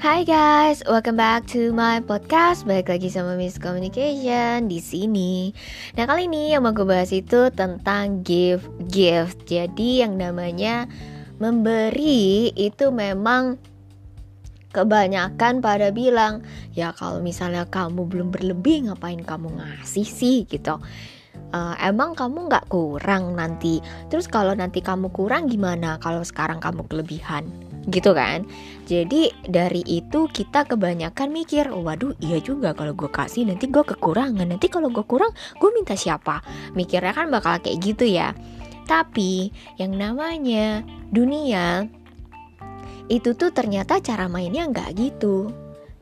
Hai guys, welcome back to my podcast. Balik lagi sama Miss Communication di sini. Nah kali ini yang mau gue bahas itu tentang give gift. Jadi yang namanya memberi itu memang kebanyakan pada bilang ya kalau misalnya kamu belum berlebih ngapain kamu ngasih sih gitu uh, emang kamu nggak kurang nanti terus kalau nanti kamu kurang gimana kalau sekarang kamu kelebihan gitu kan? Jadi dari itu kita kebanyakan mikir waduh iya juga kalau gue kasih nanti gue kekurangan. Nanti kalau gue kurang gue minta siapa? Mikirnya kan bakal kayak gitu ya. Tapi yang namanya dunia itu tuh ternyata cara mainnya nggak gitu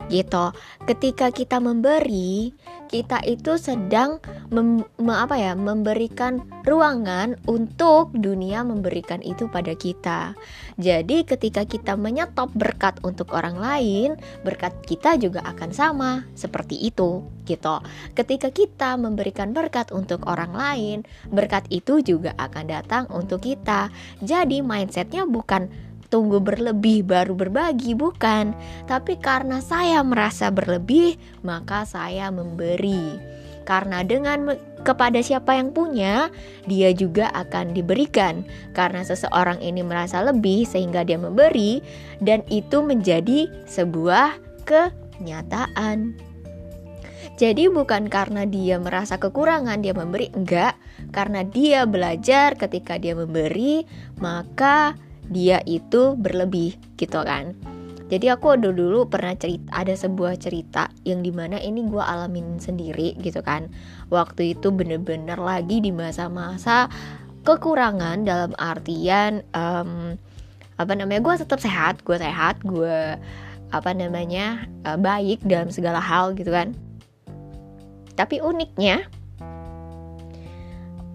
gitu. Ketika kita memberi, kita itu sedang mem, me, apa ya, memberikan ruangan untuk dunia memberikan itu pada kita. Jadi ketika kita menyetop berkat untuk orang lain, berkat kita juga akan sama seperti itu, gitu. Ketika kita memberikan berkat untuk orang lain, berkat itu juga akan datang untuk kita. Jadi mindsetnya bukan tunggu berlebih baru berbagi, bukan. Tapi karena saya merasa berlebih, maka saya memberi. Karena dengan kepada siapa yang punya, dia juga akan diberikan. Karena seseorang ini merasa lebih sehingga dia memberi dan itu menjadi sebuah kenyataan. Jadi bukan karena dia merasa kekurangan dia memberi, enggak, karena dia belajar ketika dia memberi, maka dia itu berlebih gitu kan. Jadi aku dulu dulu pernah cerita ada sebuah cerita yang di mana ini gue alamin sendiri gitu kan. Waktu itu bener-bener lagi di masa-masa kekurangan dalam artian um, apa namanya gue tetap sehat gue sehat gue apa namanya uh, baik dalam segala hal gitu kan. Tapi uniknya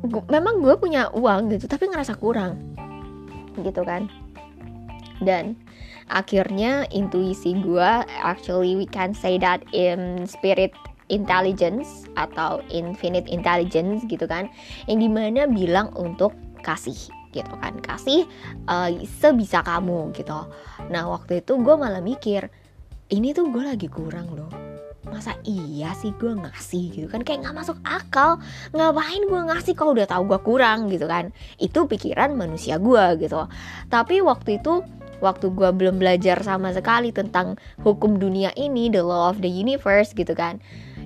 gua, memang gue punya uang gitu tapi ngerasa kurang gitu kan. Dan akhirnya intuisi gue actually we can say that in spirit intelligence atau infinite intelligence gitu kan yang di mana bilang untuk kasih gitu kan. Kasih uh, sebisa kamu gitu. Nah waktu itu gue malah mikir ini tuh gue lagi kurang loh masa iya sih gue ngasih gitu kan? Kayak nggak masuk akal. Ngapain gue ngasih kalau udah tahu gue kurang gitu kan? Itu pikiran manusia gue gitu. Tapi waktu itu waktu gue belum belajar sama sekali tentang hukum dunia ini the law of the universe gitu kan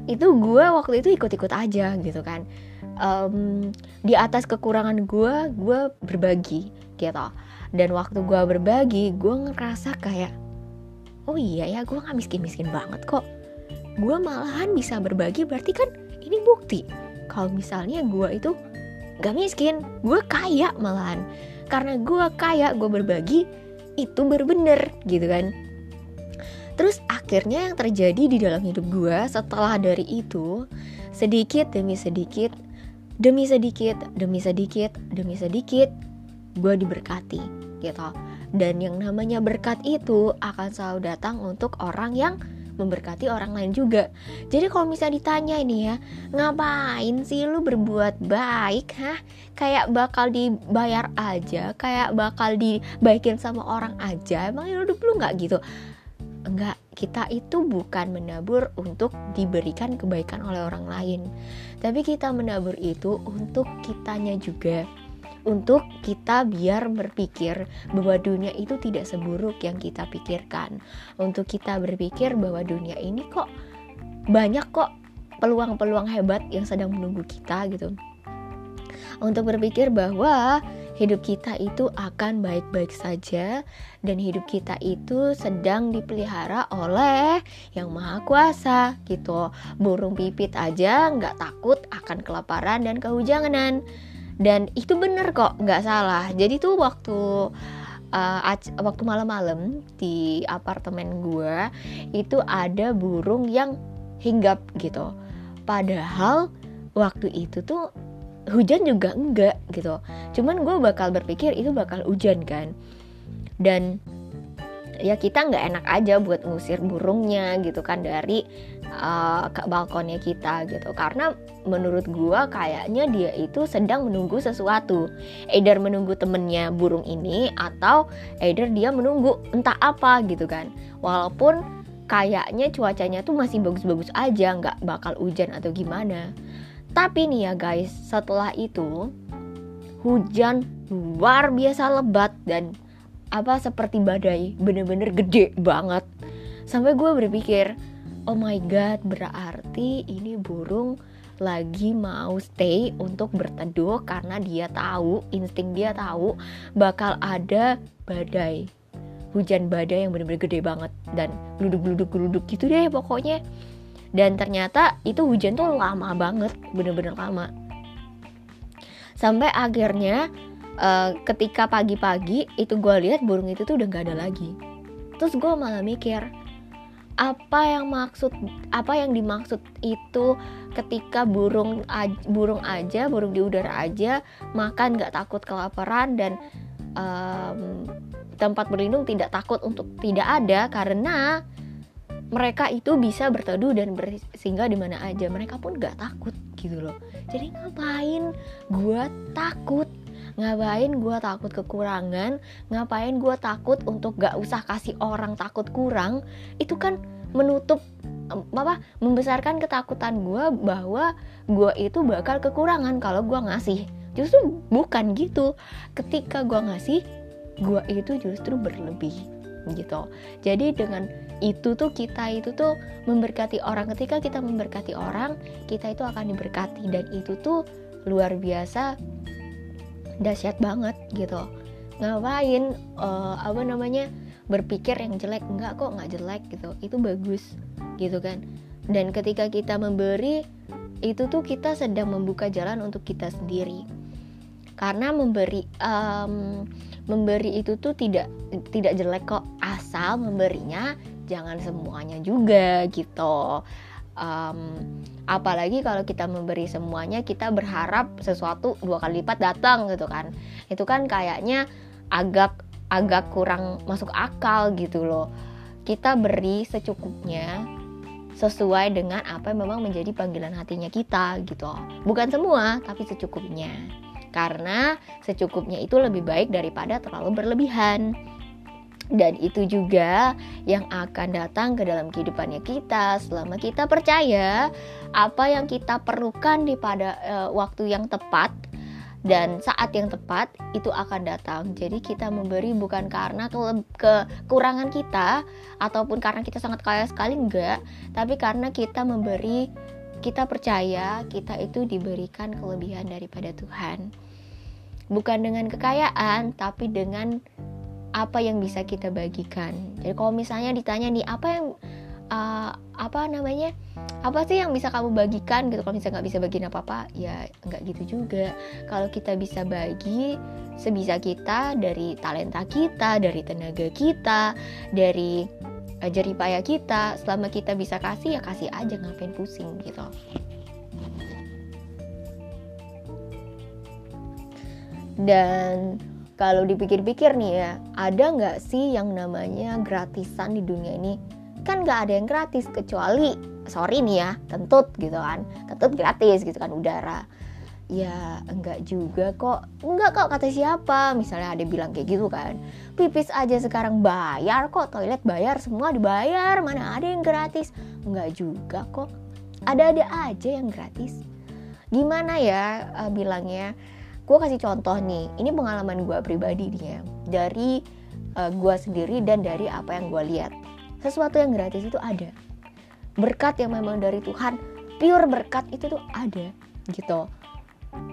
itu gue waktu itu ikut-ikut aja gitu kan. Um, di atas kekurangan gue gue berbagi gitu. Dan waktu gue berbagi gue ngerasa kayak oh iya ya gue nggak miskin-miskin banget kok gue malahan bisa berbagi berarti kan ini bukti. Kalau misalnya gue itu gak miskin gue kaya malahan. Karena gue kaya gue berbagi itu berbener gitu kan. Terus akhirnya yang terjadi di dalam hidup gue setelah dari itu sedikit demi sedikit demi sedikit demi sedikit demi sedikit gue diberkati gitu. Dan yang namanya berkat itu akan selalu datang untuk orang yang memberkati orang lain juga. Jadi kalau misalnya ditanya ini ya, ngapain sih lu berbuat baik, hah? Kayak bakal dibayar aja, kayak bakal dibaikin sama orang aja. Emang hidup lu nggak gitu? Enggak, kita itu bukan menabur untuk diberikan kebaikan oleh orang lain. Tapi kita menabur itu untuk kitanya juga untuk kita biar berpikir bahwa dunia itu tidak seburuk yang kita pikirkan. Untuk kita berpikir bahwa dunia ini kok banyak kok peluang-peluang hebat yang sedang menunggu kita gitu. Untuk berpikir bahwa hidup kita itu akan baik-baik saja dan hidup kita itu sedang dipelihara oleh yang maha kuasa gitu burung pipit aja nggak takut akan kelaparan dan kehujanan dan itu bener kok nggak salah. Jadi tuh waktu uh, waktu malam-malam di apartemen gue itu ada burung yang hinggap gitu. Padahal waktu itu tuh hujan juga enggak gitu. Cuman gue bakal berpikir itu bakal hujan kan. Dan ya kita nggak enak aja buat ngusir burungnya gitu kan dari uh, ke balkonnya kita gitu. Karena menurut gua kayaknya dia itu sedang menunggu sesuatu. Either menunggu temennya burung ini atau either dia menunggu entah apa gitu kan. Walaupun kayaknya cuacanya tuh masih bagus-bagus aja nggak bakal hujan atau gimana. Tapi nih ya guys setelah itu hujan luar biasa lebat dan apa seperti badai bener-bener gede banget. Sampai gue berpikir oh my god berarti ini burung lagi mau stay untuk berteduh karena dia tahu insting dia tahu bakal ada badai. Hujan badai yang bener-bener gede banget dan geluduk-geluduk-geluduk gitu deh pokoknya. Dan ternyata itu hujan tuh lama banget bener-bener lama. Sampai akhirnya uh, ketika pagi-pagi itu gue lihat burung itu tuh udah gak ada lagi. Terus gue malah mikir apa yang maksud apa yang dimaksud itu ketika burung burung aja burung di udara aja makan nggak takut kelaparan dan um, tempat berlindung tidak takut untuk tidak ada karena mereka itu bisa berteduh dan bersinggah di mana aja. Mereka pun nggak takut gitu loh. Jadi ngapain gue takut ngapain gue takut kekurangan? Ngapain gue takut untuk gak usah kasih orang takut kurang? Itu kan menutup apa membesarkan ketakutan gue bahwa gue itu bakal kekurangan kalau gue ngasih. Justru bukan gitu. Ketika gue ngasih gue itu justru berlebih gitu. Jadi dengan itu tuh kita itu tuh memberkati orang. Ketika kita memberkati orang kita itu akan diberkati. Dan itu tuh luar biasa dahsyat banget gitu. Ngapain uh, apa namanya berpikir yang jelek? Enggak kok nggak jelek gitu. Itu bagus gitu kan. Dan ketika kita memberi itu tuh kita sedang membuka jalan untuk kita sendiri. Karena memberi um, memberi itu tuh tidak tidak jelek kok. Asal memberinya jangan semuanya juga gitu um, apalagi kalau kita memberi semuanya kita berharap sesuatu dua kali lipat datang gitu kan. Itu kan kayaknya agak agak kurang masuk akal gitu loh. Kita beri secukupnya sesuai dengan apa yang memang menjadi panggilan hatinya kita gitu. Bukan semua tapi secukupnya. Karena secukupnya itu lebih baik daripada terlalu berlebihan dan itu juga yang akan datang ke dalam kehidupannya kita selama kita percaya apa yang kita perlukan di pada uh, waktu yang tepat dan saat yang tepat itu akan datang. Jadi kita memberi bukan karena ke kekurangan kita ataupun karena kita sangat kaya sekali enggak, tapi karena kita memberi kita percaya kita itu diberikan kelebihan daripada Tuhan. Bukan dengan kekayaan, tapi dengan apa yang bisa kita bagikan. Jadi kalau misalnya ditanya nih apa yang uh, apa namanya apa sih yang bisa kamu bagikan gitu? Kalau misalnya nggak bisa bagiin apa apa ya nggak gitu juga. Kalau kita bisa bagi sebisa kita dari talenta kita dari tenaga kita dari uh, jeripaya kita selama kita bisa kasih ya kasih aja ngapain pusing gitu. Dan kalau dipikir-pikir nih ya, ada nggak sih yang namanya gratisan di dunia ini? Kan nggak ada yang gratis kecuali, sorry nih ya, kentut gitu kan, kentut gratis gitu kan udara. Ya enggak juga kok, enggak kok kata siapa, misalnya ada bilang kayak gitu kan. Pipis aja sekarang bayar kok, toilet bayar, semua dibayar, mana ada yang gratis? Enggak juga kok, ada-ada aja yang gratis. Gimana ya uh, bilangnya? Gue kasih contoh nih ini pengalaman gue pribadi nih ya. Dari uh, eh, gue sendiri dan dari apa yang gue lihat. Sesuatu yang gratis itu ada. Berkat yang memang dari Tuhan pure berkat itu tuh ada gitu.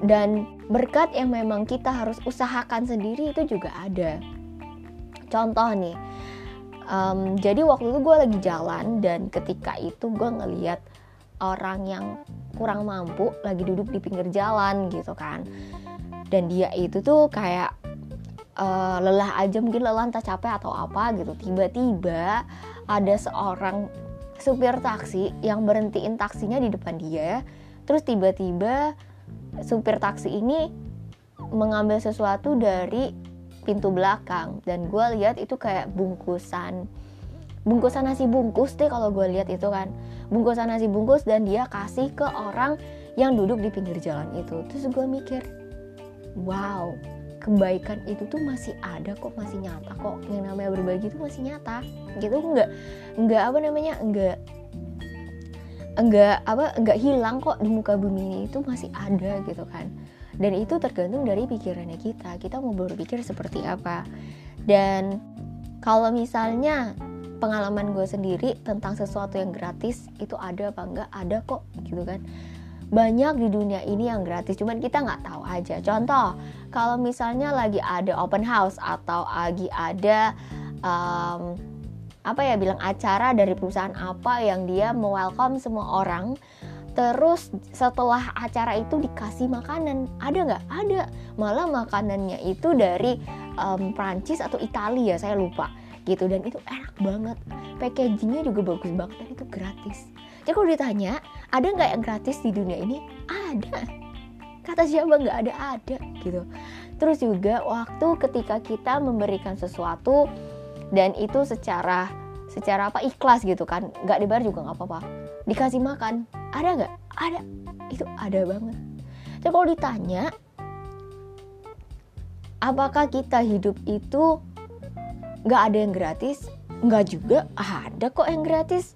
Dan berkat yang memang kita harus usahakan sendiri itu juga ada. Contoh nih um, jadi waktu itu gue lagi jalan dan ketika itu gue ngeliat orang yang kurang mampu lagi duduk di pinggir jalan gitu kan dan dia itu tuh kayak uh, lelah aja mungkin lelah entah capek atau apa gitu. Tiba-tiba ada seorang supir taksi yang berhentiin taksinya di depan dia. Terus tiba-tiba supir taksi ini mengambil sesuatu dari pintu belakang. Dan gue lihat itu kayak bungkusan. Bungkusan nasi bungkus deh kalau gue lihat itu kan. Bungkusan nasi bungkus dan dia kasih ke orang yang duduk di pinggir jalan itu. Terus gue mikir wow kebaikan itu tuh masih ada kok masih nyata kok. Yang namanya berbagi itu masih nyata. Gitu nggak nggak apa namanya nggak enggak apa enggak hilang kok di muka bumi ini itu masih ada gitu kan. Dan itu tergantung dari pikirannya kita. Kita mau berpikir seperti apa. Dan kalau misalnya pengalaman gue sendiri tentang sesuatu yang gratis itu ada apa enggak ada kok gitu kan banyak di dunia ini yang gratis cuman kita nggak tahu aja. Contoh kalau misalnya lagi ada open house atau lagi ada um, apa ya bilang acara dari perusahaan apa yang dia welcome semua orang terus setelah acara itu dikasih makanan ada nggak? Ada. Malah makanannya itu dari um, Prancis atau Italia saya lupa gitu. Dan itu enak banget. Packagingnya juga bagus banget dan itu gratis jadi kalau ditanya ada nggak yang gratis di dunia ini? Ada. Kata siapa nggak ada? Ada gitu. Terus juga waktu ketika kita memberikan sesuatu dan itu secara secara apa ikhlas gitu kan nggak dibayar juga nggak apa-apa. Dikasih makan ada nggak? Ada. Itu ada banget. Jadi kalau ditanya apakah kita hidup itu nggak ada yang gratis? Nggak juga ada kok yang gratis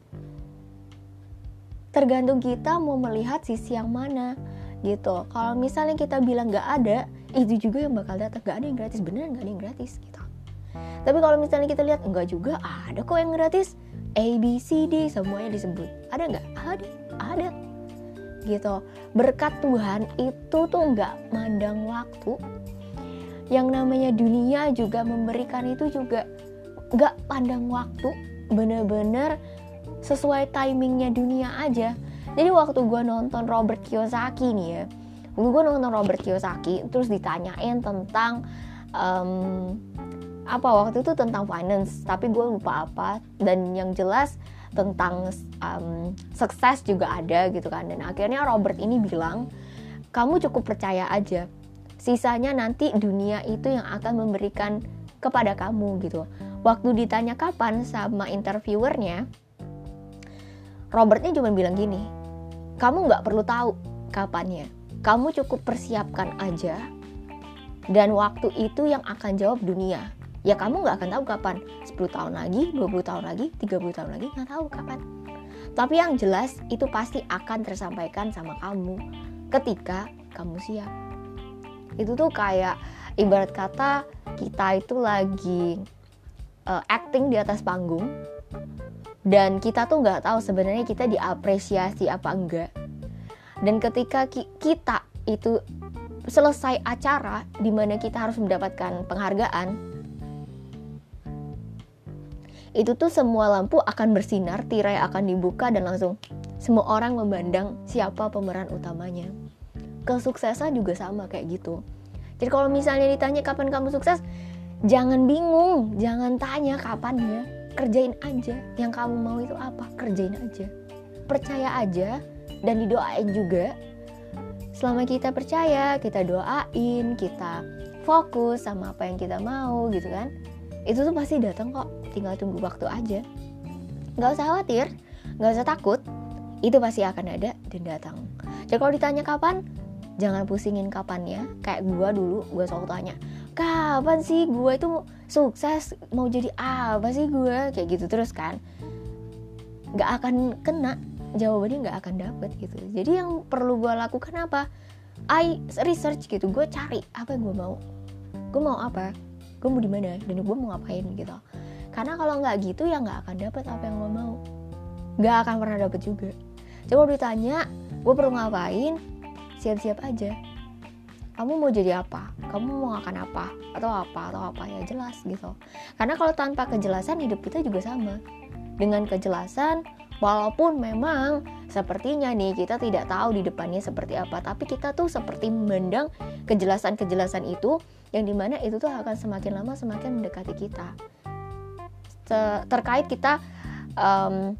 tergantung kita mau melihat sisi yang mana gitu. Kalau misalnya kita bilang nggak ada itu juga yang bakal datang. Nggak ada yang gratis. Bener nggak ada yang gratis gitu. Tapi kalau misalnya kita lihat enggak juga ada kok yang gratis. A B C D semuanya disebut. Ada nggak? Ada ada. Gitu. Berkat Tuhan itu tuh nggak mandang waktu. Yang namanya dunia juga memberikan itu juga nggak pandang waktu. Bener-bener sesuai timingnya dunia aja. Jadi waktu gue nonton Robert Kiyosaki nih ya waktu gue nonton Robert Kiyosaki terus ditanyain tentang um, apa waktu itu tentang finance tapi gue lupa apa. Dan yang jelas tentang um, sukses juga ada gitu kan. Dan akhirnya Robert ini bilang kamu cukup percaya aja sisanya nanti dunia itu yang akan memberikan kepada kamu gitu. Waktu ditanya kapan sama interviewernya Robertnya cuma bilang gini kamu nggak perlu tahu kapannya. Kamu cukup persiapkan aja. Dan waktu itu yang akan jawab dunia. Ya kamu nggak akan tahu kapan. 10 tahun lagi 20 tahun lagi 30 tahun lagi nggak tahu kapan. Tapi yang jelas itu pasti akan tersampaikan sama kamu ketika kamu siap. Itu tuh kayak ibarat kata kita itu lagi uh, acting di atas panggung dan kita tuh nggak tahu sebenarnya kita diapresiasi apa enggak dan ketika ki kita itu selesai acara di mana kita harus mendapatkan penghargaan itu tuh semua lampu akan bersinar, tirai akan dibuka dan langsung semua orang memandang siapa pemeran utamanya. Kesuksesan juga sama kayak gitu. Jadi kalau misalnya ditanya kapan kamu sukses, jangan bingung, jangan tanya kapan ya. Kerjain aja. Yang kamu mau itu apa? Kerjain aja. Percaya aja dan didoain juga. Selama kita percaya, kita doain, kita fokus sama apa yang kita mau gitu kan itu tuh pasti datang kok tinggal tunggu waktu aja nggak usah khawatir nggak usah takut itu pasti akan ada dan datang jadi kalau ditanya kapan jangan pusingin kapannya kayak gue dulu gue selalu tanya kapan sih? Gue itu sukses mau jadi apa sih gue kayak gitu terus kan. Nggak akan kena jawabannya nggak akan dapet gitu. Jadi yang perlu gue lakukan apa? I research gitu gue cari apa yang gue mau. Gue mau apa? Gue mau di mana? Dan gue mau ngapain gitu. Karena kalau nggak gitu ya nggak akan dapet apa yang gue mau. Nggak akan pernah dapet juga. Coba ditanya gue perlu ngapain? Siap-siap aja kamu mau jadi apa? Kamu mau akan apa? Atau apa? Atau apa? Ya jelas gitu. Karena kalau tanpa kejelasan hidup kita juga sama. Dengan kejelasan walaupun memang sepertinya nih kita tidak tahu di depannya seperti apa tapi kita tuh seperti memandang kejelasan-kejelasan itu yang di mana itu tuh akan semakin lama semakin mendekati kita. Terkait kita um,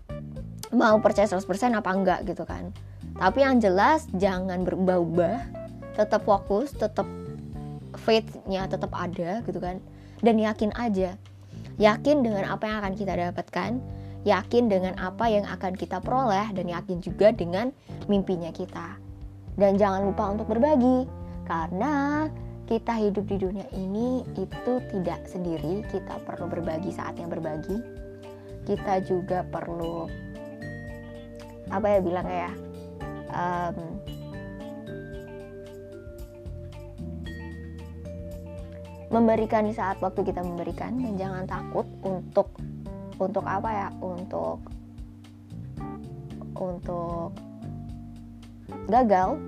mau percaya 100% apa enggak gitu kan. Tapi yang jelas jangan berubah-ubah tetap fokus tetap faith-nya tetap ada gitu kan. Dan yakin aja. Yakin dengan apa yang akan kita dapatkan yakin dengan apa yang akan kita peroleh dan yakin juga dengan mimpinya kita. Dan jangan lupa untuk berbagi karena kita hidup di dunia ini itu tidak sendiri. Kita perlu berbagi saatnya berbagi. Kita juga perlu apa ya bilang ya um, memberikan di saat waktu kita memberikan dan jangan takut untuk untuk apa ya untuk untuk gagal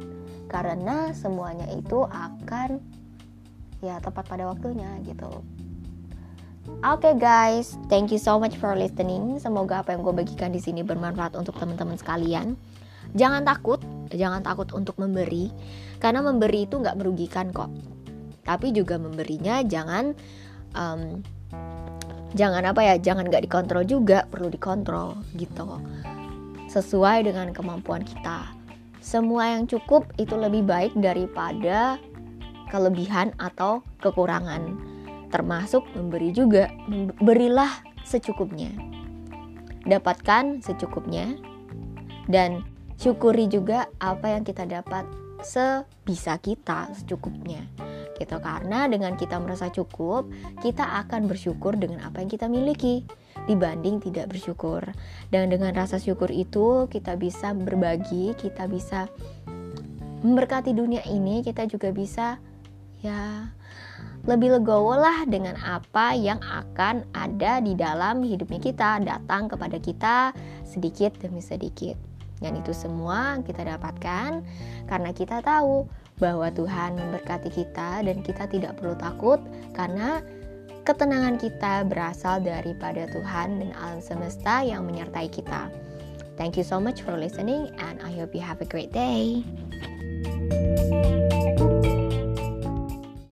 karena semuanya itu akan ya tepat pada waktunya gitu Oke okay guys, thank you so much for listening. Semoga apa yang gue bagikan di sini bermanfaat untuk teman-teman sekalian. Jangan takut, jangan takut untuk memberi, karena memberi itu nggak merugikan kok tapi juga memberinya jangan um, jangan apa ya jangan nggak dikontrol juga perlu dikontrol gitu. Sesuai dengan kemampuan kita. Semua yang cukup itu lebih baik daripada kelebihan atau kekurangan. Termasuk memberi juga berilah secukupnya. Dapatkan secukupnya. Dan syukuri juga apa yang kita dapat sebisa kita secukupnya gitu. Karena dengan kita merasa cukup kita akan bersyukur dengan apa yang kita miliki dibanding tidak bersyukur. Dan dengan rasa syukur itu kita bisa berbagi kita bisa memberkati dunia ini kita juga bisa ya lebih legowo lah dengan apa yang akan ada di dalam hidupnya kita datang kepada kita sedikit demi sedikit. Dan itu semua kita dapatkan karena kita tahu bahwa Tuhan memberkati kita dan kita tidak perlu takut karena ketenangan kita berasal daripada Tuhan dan alam semesta yang menyertai kita. Thank you so much for listening and I hope you have a great day.